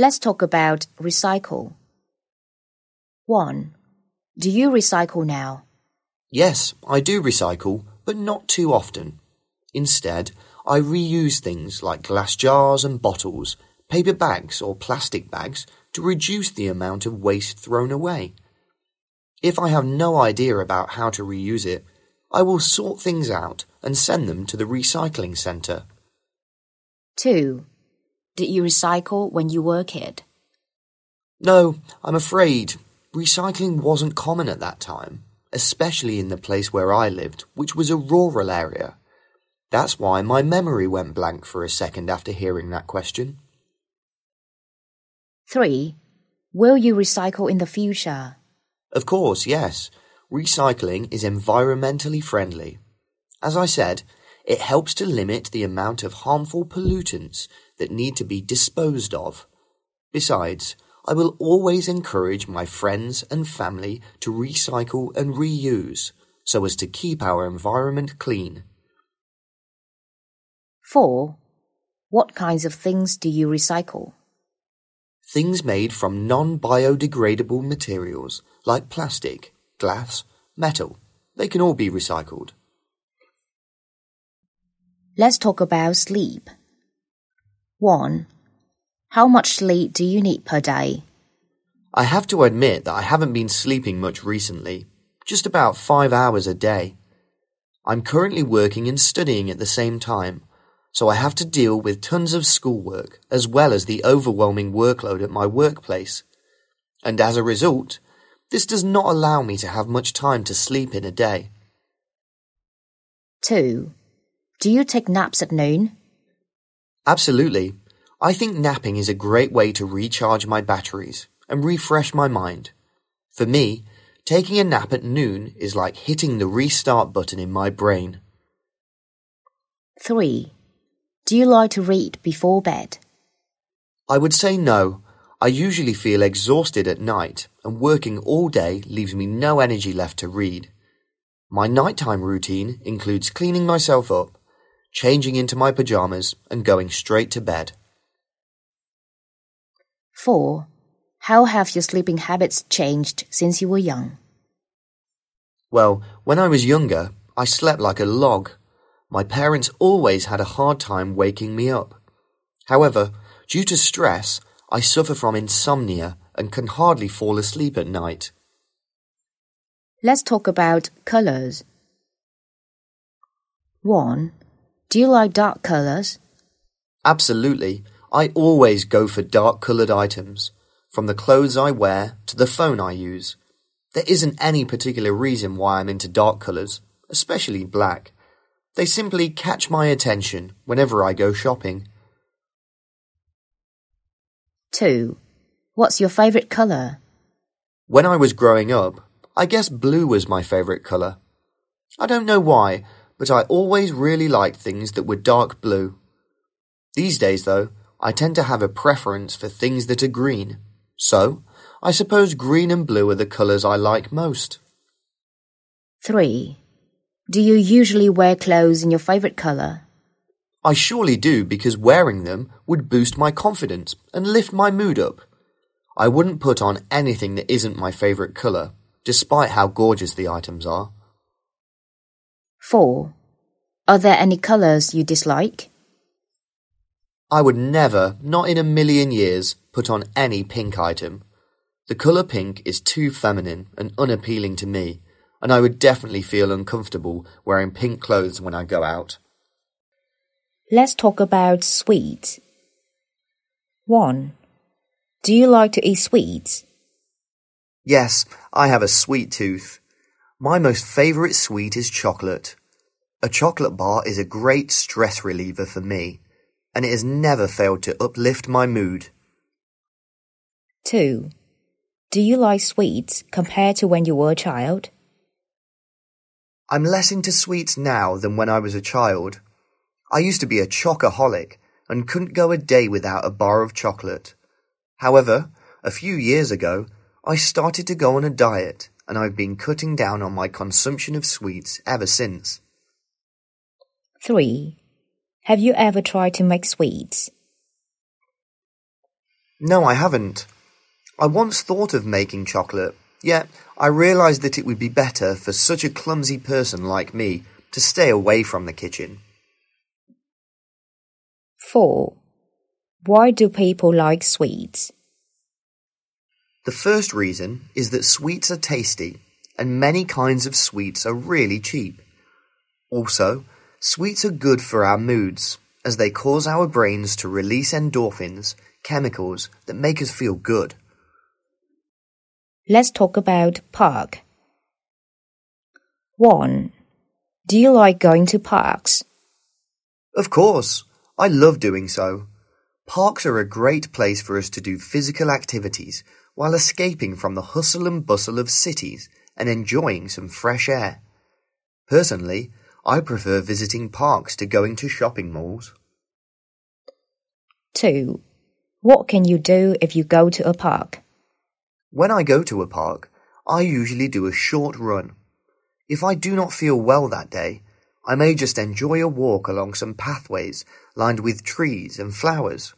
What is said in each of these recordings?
Let's talk about recycle. 1. Do you recycle now? Yes, I do recycle, but not too often. Instead, I reuse things like glass jars and bottles, paper bags or plastic bags to reduce the amount of waste thrown away. If I have no idea about how to reuse it, I will sort things out and send them to the recycling centre. 2. Did you recycle when you were a kid? No, I'm afraid recycling wasn't common at that time, especially in the place where I lived, which was a rural area. That's why my memory went blank for a second after hearing that question. 3. Will you recycle in the future? Of course, yes. Recycling is environmentally friendly. As I said, it helps to limit the amount of harmful pollutants that need to be disposed of. Besides, I will always encourage my friends and family to recycle and reuse so as to keep our environment clean. 4. What kinds of things do you recycle? Things made from non-biodegradable materials like plastic, glass, metal. They can all be recycled. Let's talk about sleep. 1. How much sleep do you need per day? I have to admit that I haven't been sleeping much recently, just about five hours a day. I'm currently working and studying at the same time, so I have to deal with tons of schoolwork as well as the overwhelming workload at my workplace. And as a result, this does not allow me to have much time to sleep in a day. 2. Do you take naps at noon? Absolutely. I think napping is a great way to recharge my batteries and refresh my mind. For me, taking a nap at noon is like hitting the restart button in my brain. 3. Do you like to read before bed? I would say no. I usually feel exhausted at night, and working all day leaves me no energy left to read. My nighttime routine includes cleaning myself up, changing into my pajamas, and going straight to bed. 4. How have your sleeping habits changed since you were young? Well, when I was younger, I slept like a log. My parents always had a hard time waking me up. However, due to stress, I suffer from insomnia and can hardly fall asleep at night. Let's talk about colors. 1. Do you like dark colors? Absolutely. I always go for dark coloured items, from the clothes I wear to the phone I use. There isn't any particular reason why I'm into dark colours, especially black. They simply catch my attention whenever I go shopping. 2. What's your favorite color? When I was growing up, I guess blue was my favourite colour. I don't know why, but I always really liked things that were dark blue. These days, though, I tend to have a preference for things that are green. So, I suppose green and blue are the colours I like most. 3. Do you usually wear clothes in your favorite color? I surely do because wearing them would boost my confidence and lift my mood up. I wouldn't put on anything that isn't my favourite colour, despite how gorgeous the items are. 4. Are there any colors you dislike? I would never, not in a million years, put on any pink item. The colour pink is too feminine and unappealing to me, and I would definitely feel uncomfortable wearing pink clothes when I go out. Let's talk about sweets. 1. Do you like to eat sweets? Yes, I have a sweet tooth. My most favourite sweet is chocolate. A chocolate bar is a great stress reliever for me, and it has never failed to uplift my mood. 2. Do you like sweets compared to when you were a child? I'm less into sweets now than when I was a child. I used to be a chocoholic and couldn't go a day without a bar of chocolate. However, a few years ago, I started to go on a diet and I've been cutting down on my consumption of sweets ever since. 3. Have you ever tried to make sweets? No, I haven't. I once thought of making chocolate, yet I realised that it would be better for such a clumsy person like me to stay away from the kitchen. 4. Why do people like sweets? The first reason is that sweets are tasty, and many kinds of sweets are really cheap. Also, sweets are good for our moods, as they cause our brains to release endorphins, chemicals that make us feel good. Let's talk about park. 1. Do you like going to parks? Of course, I love doing so. Parks are a great place for us to do physical activities while escaping from the hustle and bustle of cities and enjoying some fresh air. Personally, I prefer visiting parks to going to shopping malls. 2. What can you do if you go to a park? When I go to a park, I usually do a short run. If I do not feel well that day, I may just enjoy a walk along some pathways lined with trees and flowers.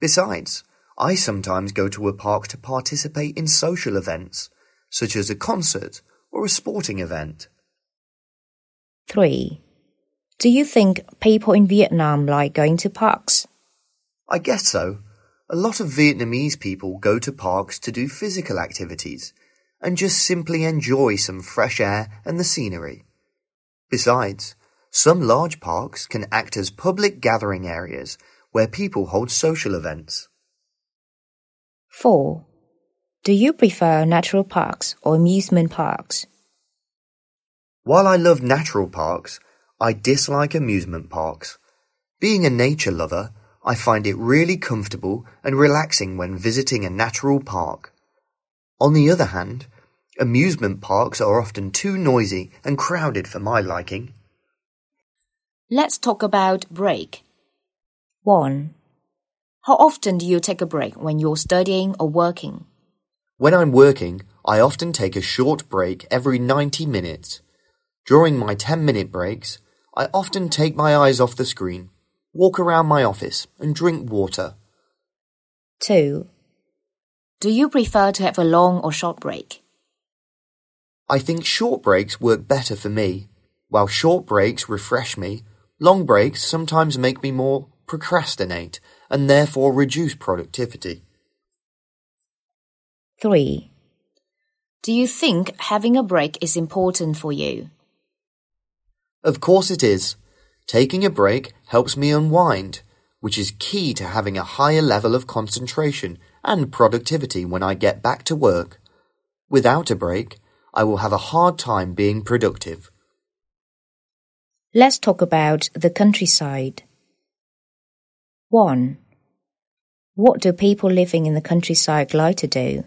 Besides, I sometimes go to a park to participate in social events, such as a concert or a sporting event. 3. Do you think people in Vietnam like going to parks? I guess so. A lot of Vietnamese people go to parks to do physical activities and just simply enjoy some fresh air and the scenery. Besides, some large parks can act as public gathering areas where people hold social events. 4. Do you prefer natural parks or amusement parks? While I love natural parks, I dislike amusement parks. Being a nature lover, I find it really comfortable and relaxing when visiting a natural park. On the other hand, amusement parks are often too noisy and crowded for my liking. Let's talk about break. 1. How often do you take a break when you're studying or working? When I'm working, I often take a short break every 90 minutes. During my 10 minute breaks, I often take my eyes off the screen walk around my office, and drink water. 2. Do you prefer to have a long or short break? I think short breaks work better for me. While short breaks refresh me, long breaks sometimes make me more procrastinate and therefore reduce productivity. 3. Do you think having a break is important for you? Of course it is. Taking a break helps me unwind, which is key to having a higher level of concentration and productivity when I get back to work. Without a break, I will have a hard time being productive. Let's talk about the countryside. 1. What do people living in the countryside like to do?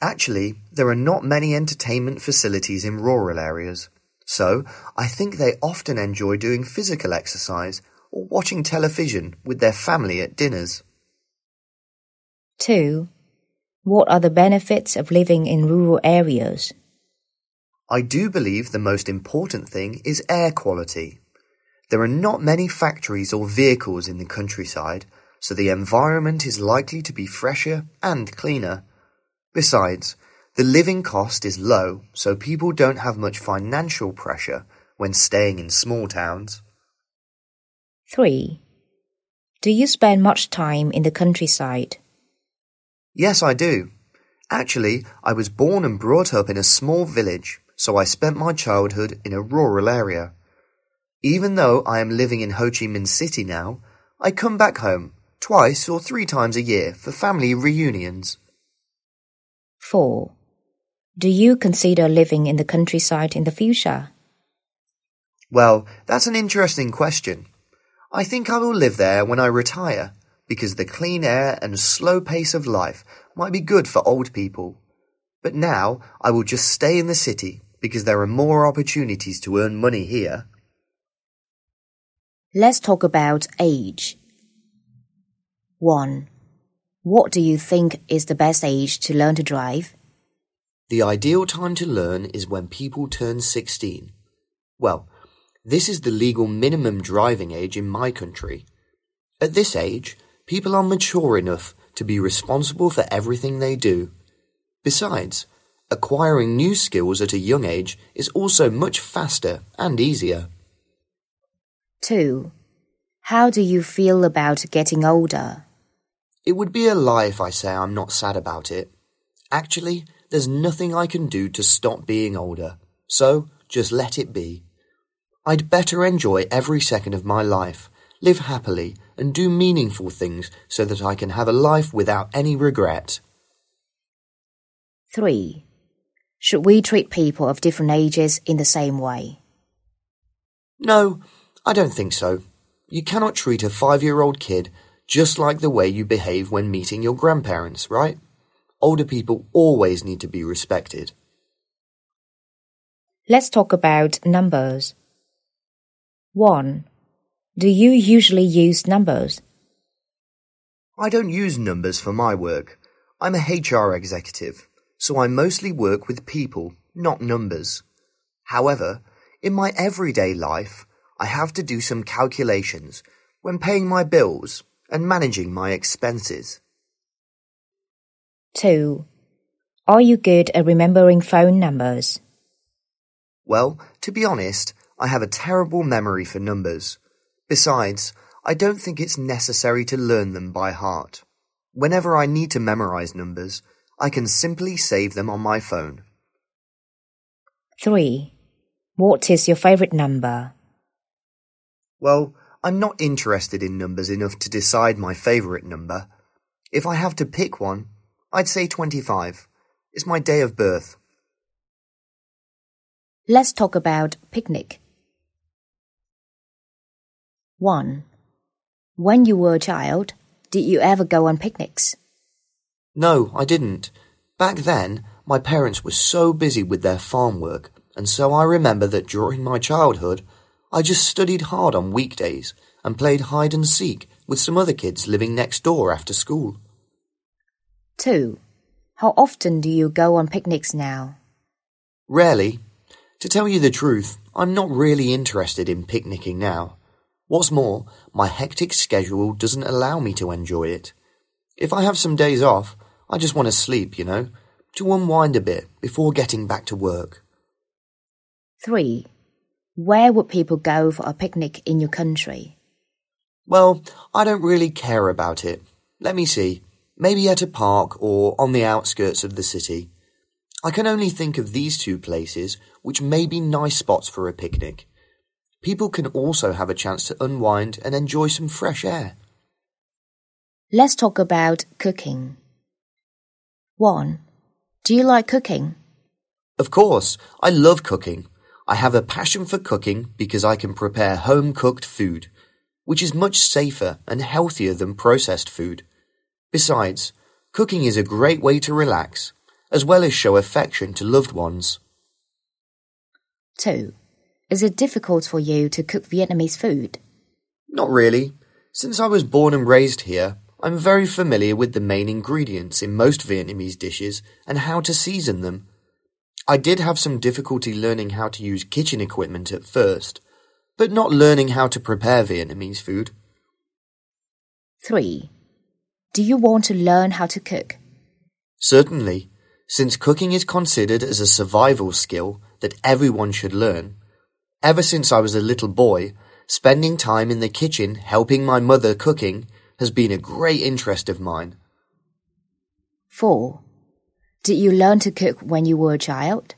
Actually, there are not many entertainment facilities in rural areas. So, I think they often enjoy doing physical exercise or watching television with their family at dinners. 2. What are the benefits of living in rural areas? I do believe the most important thing is air quality. There are not many factories or vehicles in the countryside, so the environment is likely to be fresher and cleaner. Besides, the living cost is low, so people don't have much financial pressure when staying in small towns. 3. Do you spend much time in the countryside? Yes, I do. Actually, I was born and brought up in a small village, so I spent my childhood in a rural area. Even though I am living in Ho Chi Minh City now, I come back home twice or three times a year for family reunions. 4. Do you consider living in the countryside in the future? Well, that's an interesting question. I think I will live there when I retire, because the clean air and slow pace of life might be good for old people. But now I will just stay in the city because there are more opportunities to earn money here. Let's talk about age. 1. What do you think is the best age to learn to drive? The ideal time to learn is when people turn 16. Well, this is the legal minimum driving age in my country. At this age, people are mature enough to be responsible for everything they do. Besides, acquiring new skills at a young age is also much faster and easier. 2. How do you feel about getting older? It would be a lie if I say I'm not sad about it. Actually, there's nothing I can do to stop being older, so just let it be. I'd better enjoy every second of my life, live happily, and do meaningful things so that I can have a life without any regret. 3. Should we treat people of different ages in the same way? No, I don't think so. You cannot treat a five year old kid just like the way you behave when meeting your grandparents, right? Older people always need to be respected. Let's talk about numbers. 1. Do you usually use numbers? I don't use numbers for my work. I'm a HR executive, so I mostly work with people, not numbers. However, in my everyday life, I have to do some calculations when paying my bills and managing my expenses. 2. Are you good at remembering phone numbers? Well, to be honest, I have a terrible memory for numbers. Besides, I don't think it's necessary to learn them by heart. Whenever I need to memorize numbers, I can simply save them on my phone. 3. What is your favorite number? Well, I'm not interested in numbers enough to decide my favorite number. If I have to pick one, I'd say 25. It's my day of birth. Let's talk about picnic. 1. When you were a child, did you ever go on picnics? No, I didn't. Back then, my parents were so busy with their farm work, and so I remember that during my childhood, I just studied hard on weekdays and played hide and seek with some other kids living next door after school. 2. How often do you go on picnics now? Rarely. To tell you the truth, I'm not really interested in picnicking now. What's more, my hectic schedule doesn't allow me to enjoy it. If I have some days off, I just want to sleep, you know, to unwind a bit before getting back to work. 3. Where would people go for a picnic in your country? Well, I don't really care about it. Let me see. Maybe at a park or on the outskirts of the city. I can only think of these two places which may be nice spots for a picnic. People can also have a chance to unwind and enjoy some fresh air. Let's talk about cooking. 1. Do you like cooking? Of course, I love cooking. I have a passion for cooking because I can prepare home cooked food, which is much safer and healthier than processed food. Besides, cooking is a great way to relax, as well as show affection to loved ones. 2. Is it difficult for you to cook Vietnamese food? Not really. Since I was born and raised here, I'm very familiar with the main ingredients in most Vietnamese dishes and how to season them. I did have some difficulty learning how to use kitchen equipment at first, but not learning how to prepare Vietnamese food. 3. Do you want to learn how to cook? Certainly, since cooking is considered as a survival skill that everyone should learn. Ever since I was a little boy, spending time in the kitchen helping my mother cooking has been a great interest of mine. 4. Did you learn to cook when you were a child?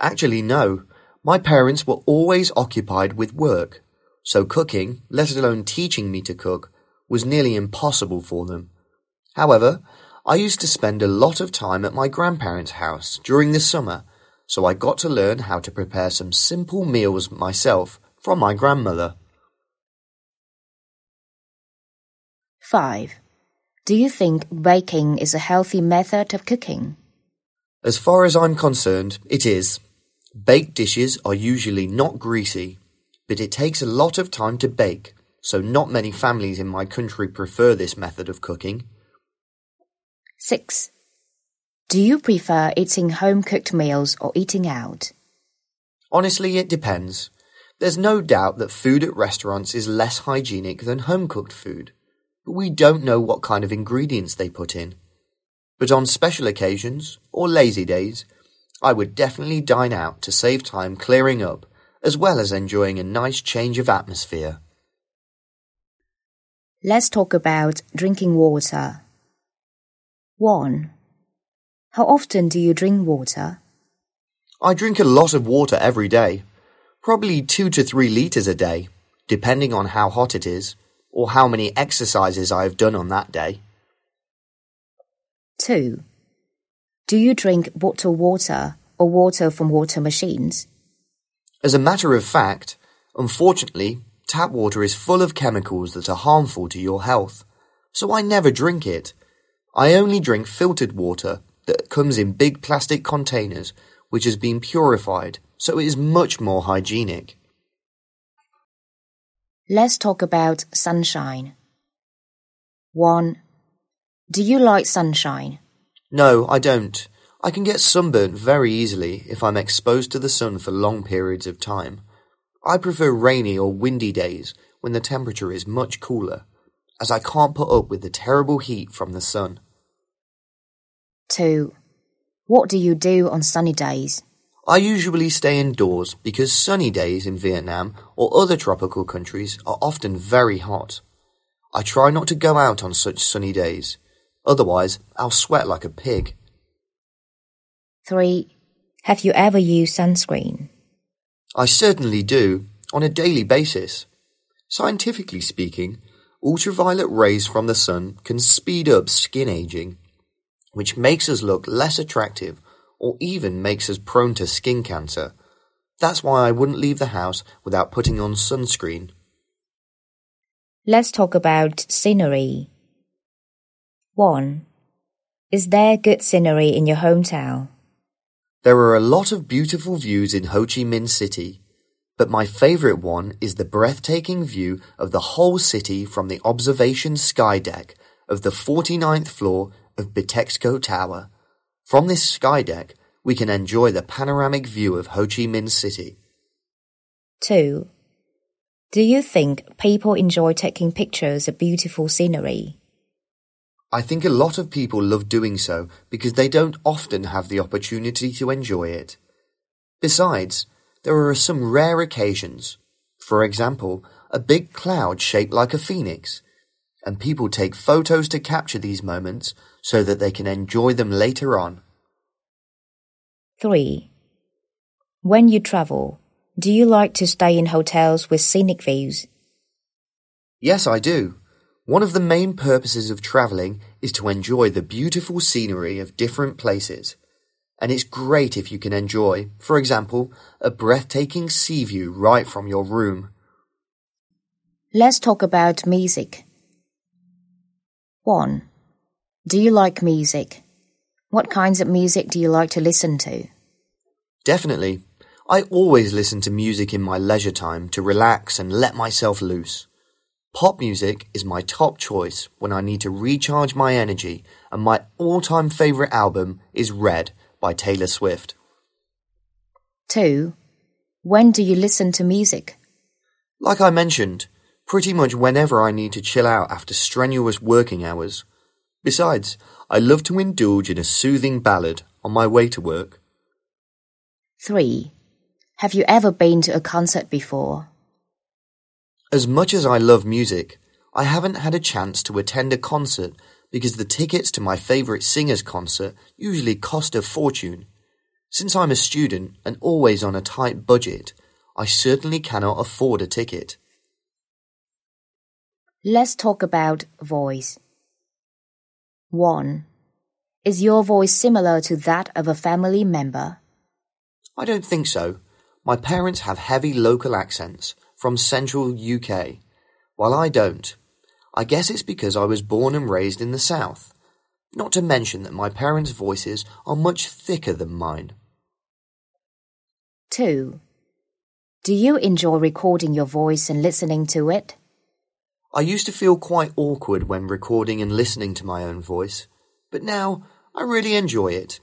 Actually, no. My parents were always occupied with work, so cooking, let alone teaching me to cook, was nearly impossible for them. However, I used to spend a lot of time at my grandparents' house during the summer so I got to learn how to prepare some simple meals myself from my grandmother. 5. Do you think baking is a healthy method of cooking? As far as I'm concerned, it is. Baked dishes are usually not greasy, but it takes a lot of time to bake, so not many families in my country prefer this method of cooking. 6. Do you prefer eating home cooked meals or eating out? Honestly, it depends. There's no doubt that food at restaurants is less hygienic than home cooked food. But we don't know what kind of ingredients they put in. But on special occasions, or lazy days, I would definitely dine out to save time clearing up, as well as enjoying a nice change of atmosphere. Let's talk about drinking water. 1. How often do you drink water? I drink a lot of water every day, probably two to three litres a day, depending on how hot it is or how many exercises I have done on that day. 2. Do you drink bottled water or water from water machines? As a matter of fact, unfortunately, tap water is full of chemicals that are harmful to your health, so I never drink it. I only drink filtered water that comes in big plastic containers which has been purified, so it is much more hygienic. Let's talk about sunshine. 1. Do you like sunshine? No, I don't. I can get sunburnt very easily if I'm exposed to the sun for long periods of time. I prefer rainy or windy days when the temperature is much cooler, as I can't put up with the terrible heat from the sun. 2. What do you do on sunny days? I usually stay indoors because sunny days in Vietnam or other tropical countries are often very hot. I try not to go out on such sunny days, otherwise, I'll sweat like a pig. 3. Have you ever used sunscreen? I certainly do, on a daily basis. Scientifically speaking, ultraviolet rays from the sun can speed up skin aging which makes us look less attractive or even makes us prone to skin cancer. That's why I wouldn't leave the house without putting on sunscreen. Let's talk about scenery. 1. Is there good scenery in your hometown? There are a lot of beautiful views in Ho Chi Minh City, but my favorite one is the breathtaking view of the whole city from the observation sky deck of the 49th floor of Bitexco Tower. From this sky deck, we can enjoy the panoramic view of Ho Chi Minh City. 2. Do you think people enjoy taking pictures of beautiful scenery? I think a lot of people love doing so because they don't often have the opportunity to enjoy it. Besides, there are some rare occasions. For example, a big cloud shaped like a phoenix. And people take photos to capture these moments so that they can enjoy them later on. 3. When you travel, do you like to stay in hotels with scenic views? Yes, I do. One of the main purposes of travelling is to enjoy the beautiful scenery of different places. And it's great if you can enjoy, for example, a breathtaking sea view right from your room. Let's talk about music. 1. Do you like music? What kinds of music do you like to listen to? Definitely. I always listen to music in my leisure time to relax and let myself loose. Pop music is my top choice when I need to recharge my energy, and my all time favourite album is Red by Taylor Swift. 2. When do you listen to music? Like I mentioned, pretty much whenever I need to chill out after strenuous working hours. Besides, I love to indulge in a soothing ballad on my way to work. 3. Have you ever been to a concert before? As much as I love music, I haven't had a chance to attend a concert because the tickets to my favourite singer's concert usually cost a fortune. Since I'm a student and always on a tight budget, I certainly cannot afford a ticket. Let's talk about voice. 1. Is your voice similar to that of a family member? I don't think so. My parents have heavy local accents from central UK, while I don't. I guess it's because I was born and raised in the south. Not to mention that my parents' voices are much thicker than mine. 2. Do you enjoy recording your voice and listening to it? I used to feel quite awkward when recording and listening to my own voice, but now I really enjoy it.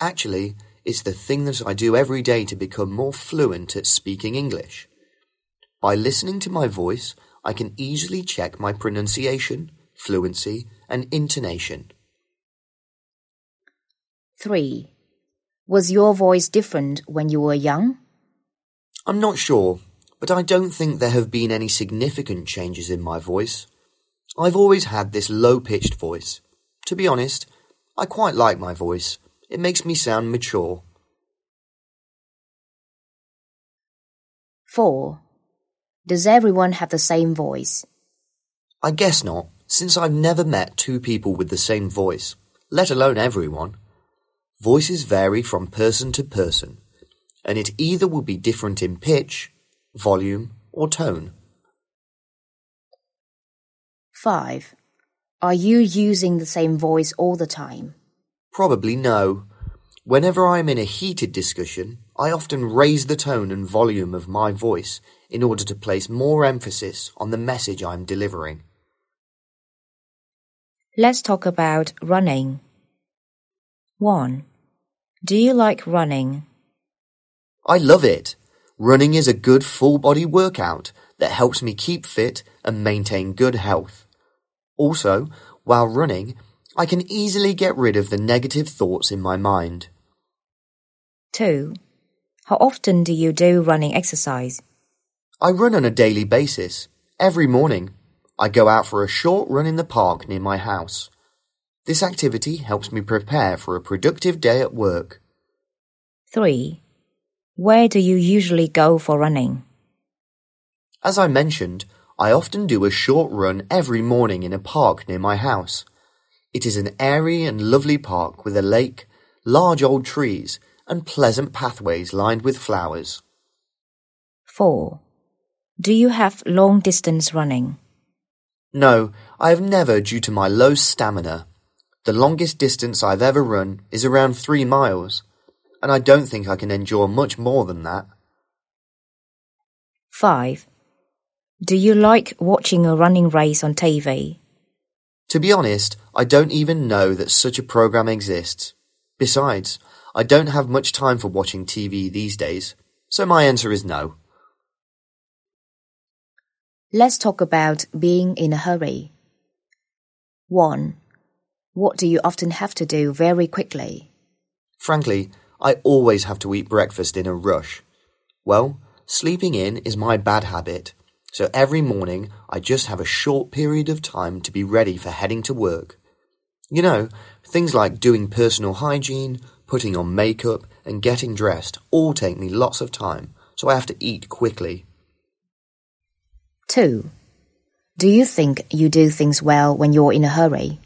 Actually, it's the thing that I do every day to become more fluent at speaking English. By listening to my voice, I can easily check my pronunciation, fluency, and intonation. 3. Was your voice different when you were young? I'm not sure, but I don't think there have been any significant changes in my voice. I've always had this low pitched voice. To be honest, I quite like my voice. It makes me sound mature. 4. Does everyone have the same voice? I guess not, since I've never met two people with the same voice, let alone everyone. Voices vary from person to person, and it either will be different in pitch, volume, or tone. 5. Are you using the same voice all the time? Probably no. Whenever I'm in a heated discussion, I often raise the tone and volume of my voice in order to place more emphasis on the message I'm delivering. Let's talk about running. 1. Do you like running? I love it. Running is a good full body workout that helps me keep fit and maintain good health. Also, while running, I can easily get rid of the negative thoughts in my mind. 2. How often do you do running exercise? I run on a daily basis. Every morning, I go out for a short run in the park near my house. This activity helps me prepare for a productive day at work. 3. Where do you usually go for running? As I mentioned, I often do a short run every morning in a park near my house. It is an airy and lovely park with a lake, large old trees, and pleasant pathways lined with flowers. 4. Do you have long distance running? No, I have never due to my low stamina. The longest distance I've ever run is around three miles, and I don't think I can endure much more than that. 5. Do you like watching a running race on TV? To be honest, I don't even know that such a program exists. Besides, I don't have much time for watching TV these days, so my answer is no. Let's talk about being in a hurry. 1. What do you often have to do very quickly? Frankly, I always have to eat breakfast in a rush. Well, sleeping in is my bad habit, so every morning I just have a short period of time to be ready for heading to work. You know, things like doing personal hygiene, putting on makeup, and getting dressed all take me lots of time, so I have to eat quickly. 2. Do you think you do things well when you're in a hurry?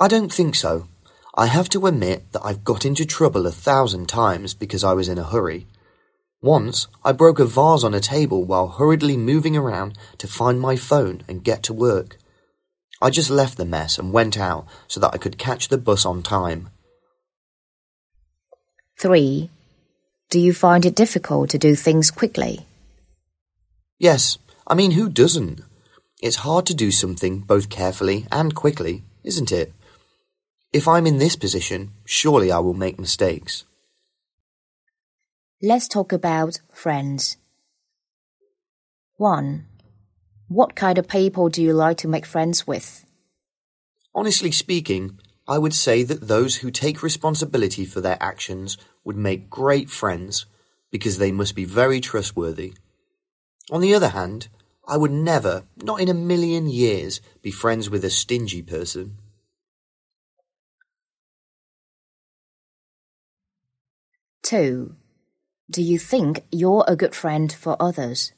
I don't think so. I have to admit that I've got into trouble a thousand times because I was in a hurry. Once, I broke a vase on a table while hurriedly moving around to find my phone and get to work. I just left the mess and went out so that I could catch the bus on time. 3. Do you find it difficult to do things quickly? Yes, I mean, who doesn't? It's hard to do something both carefully and quickly, isn't it? If I'm in this position, surely I will make mistakes. Let's talk about friends. 1. What kind of people do you like to make friends with? Honestly speaking, I would say that those who take responsibility for their actions would make great friends because they must be very trustworthy. On the other hand, I would never, not in a million years, be friends with a stingy person. Two, do you think you're a good friend for others?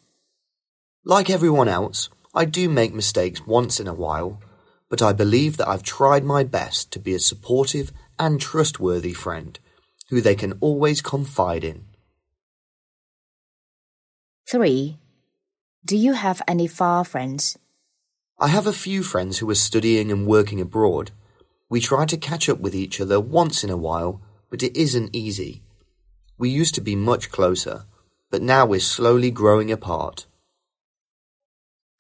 Like everyone else, I do make mistakes once in a while, but I believe that I've tried my best to be a supportive and trustworthy friend who they can always confide in. 3. Do you have any far friends? I have a few friends who are studying and working abroad. We try to catch up with each other once in a while, but it isn't easy. We used to be much closer, but now we're slowly growing apart.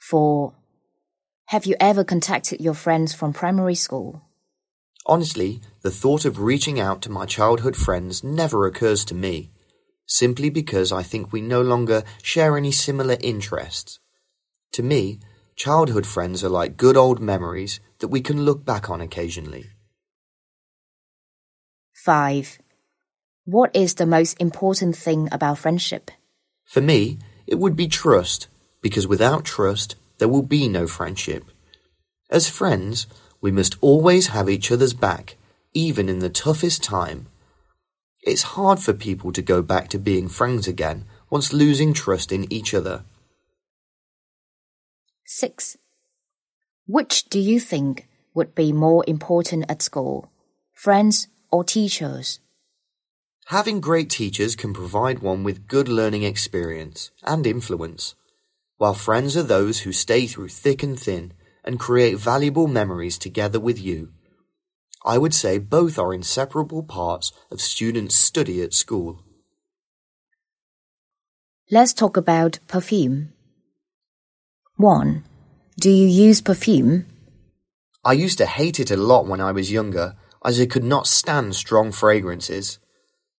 4. Have you ever contacted your friends from primary school? Honestly, the thought of reaching out to my childhood friends never occurs to me, simply because I think we no longer share any similar interests. To me, childhood friends are like good old memories that we can look back on occasionally. 5. What is the most important thing about friendship? For me, it would be trust, because without trust, there will be no friendship. As friends, we must always have each other's back, even in the toughest time. It's hard for people to go back to being friends again once losing trust in each other. 6. Which do you think would be more important at school, friends or teachers? Having great teachers can provide one with good learning experience and influence, while friends are those who stay through thick and thin and create valuable memories together with you. I would say both are inseparable parts of students' study at school. Let's talk about perfume. 1. Do you use perfume? I used to hate it a lot when I was younger, as I could not stand strong fragrances.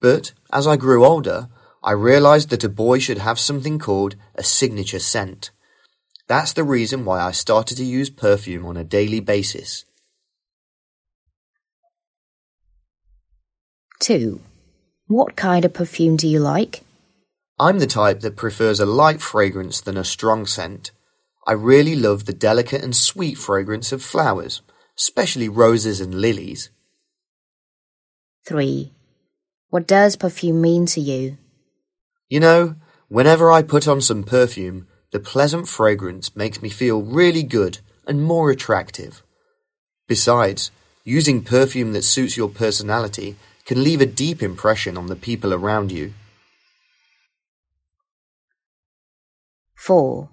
But as I grew older, I realized that a boy should have something called a signature scent. That's the reason why I started to use perfume on a daily basis. 2. What kind of perfume do you like? I'm the type that prefers a light fragrance than a strong scent. I really love the delicate and sweet fragrance of flowers, especially roses and lilies. 3. What does perfume mean to you? You know, whenever I put on some perfume, the pleasant fragrance makes me feel really good and more attractive. Besides, using perfume that suits your personality can leave a deep impression on the people around you. 4.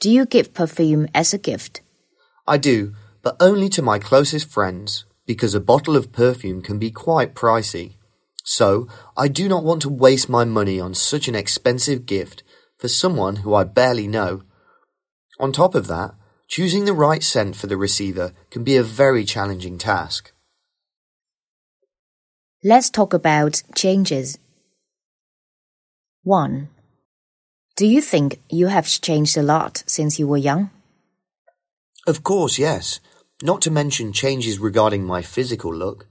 Do you give perfume as a gift? I do, but only to my closest friends, because a bottle of perfume can be quite pricey. So, I do not want to waste my money on such an expensive gift for someone who I barely know. On top of that, choosing the right scent for the receiver can be a very challenging task. Let's talk about changes. 1. Do you think you have changed a lot since you were young? Of course, yes. Not to mention changes regarding my physical look.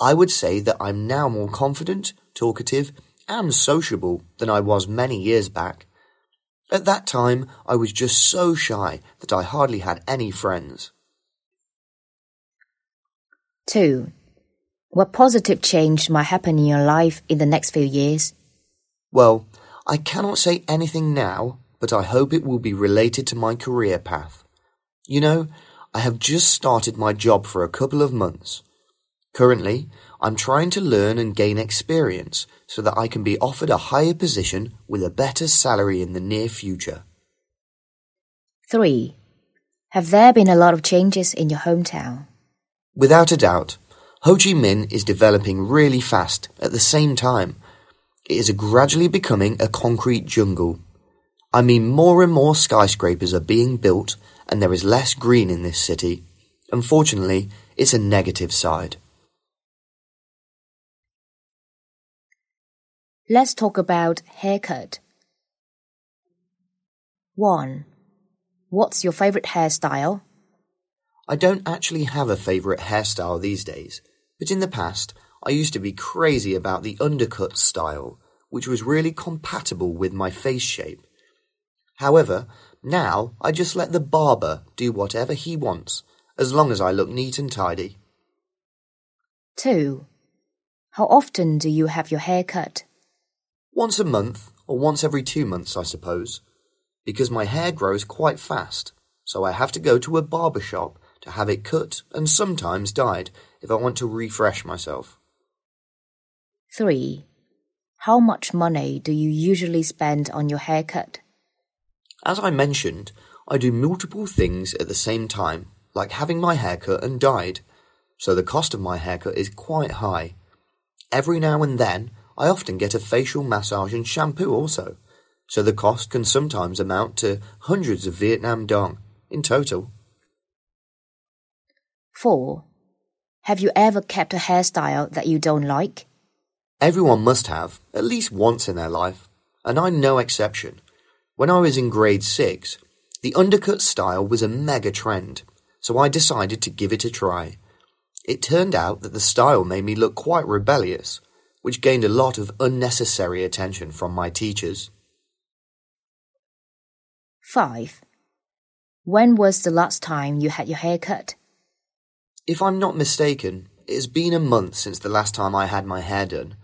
I would say that I'm now more confident, talkative, and sociable than I was many years back. At that time, I was just so shy that I hardly had any friends. 2. What positive change might happen in your life in the next few years? Well, I cannot say anything now, but I hope it will be related to my career path. You know, I have just started my job for a couple of months. Currently, I'm trying to learn and gain experience so that I can be offered a higher position with a better salary in the near future. 3. Have there been a lot of changes in your hometown? Without a doubt, Ho Chi Minh is developing really fast at the same time. It is gradually becoming a concrete jungle. I mean, more and more skyscrapers are being built, and there is less green in this city. Unfortunately, it's a negative side. Let's talk about haircut. 1. What's your favorite hairstyle? I don't actually have a favourite hairstyle these days, but in the past, I used to be crazy about the undercut style, which was really compatible with my face shape. However, now I just let the barber do whatever he wants, as long as I look neat and tidy. 2. How often do you have your hair cut? Once a month, or once every two months, I suppose, because my hair grows quite fast, so I have to go to a barber shop to have it cut and sometimes dyed if I want to refresh myself. 3. How much money do you usually spend on your haircut? As I mentioned, I do multiple things at the same time, like having my haircut and dyed, so the cost of my haircut is quite high. Every now and then, I often get a facial massage and shampoo also, so the cost can sometimes amount to hundreds of Vietnam dong in total. 4. Have you ever kept a hairstyle that you don't like? Everyone must have, at least once in their life, and I'm no exception. When I was in grade 6, The undercut style was a mega trend, so I decided to give it a try. It turned out that the style made me look quite rebellious, which gained a lot of unnecessary attention from my teachers. 5. When was the last time you had your hair cut? If I'm not mistaken, it has been a month since the last time I had my hair done.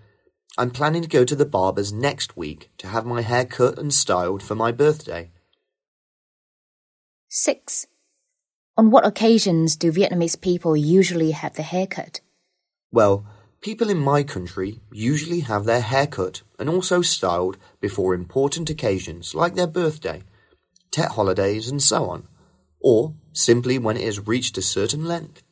I'm planning to go to the barber's next week to have my hair cut and styled for my birthday. 6. On what occasions do Vietnamese people usually have their hair cut? Well, people in my country usually have their hair cut and also styled before important occasions like their birthday, Tet holidays, and so on, or simply when it has reached a certain length.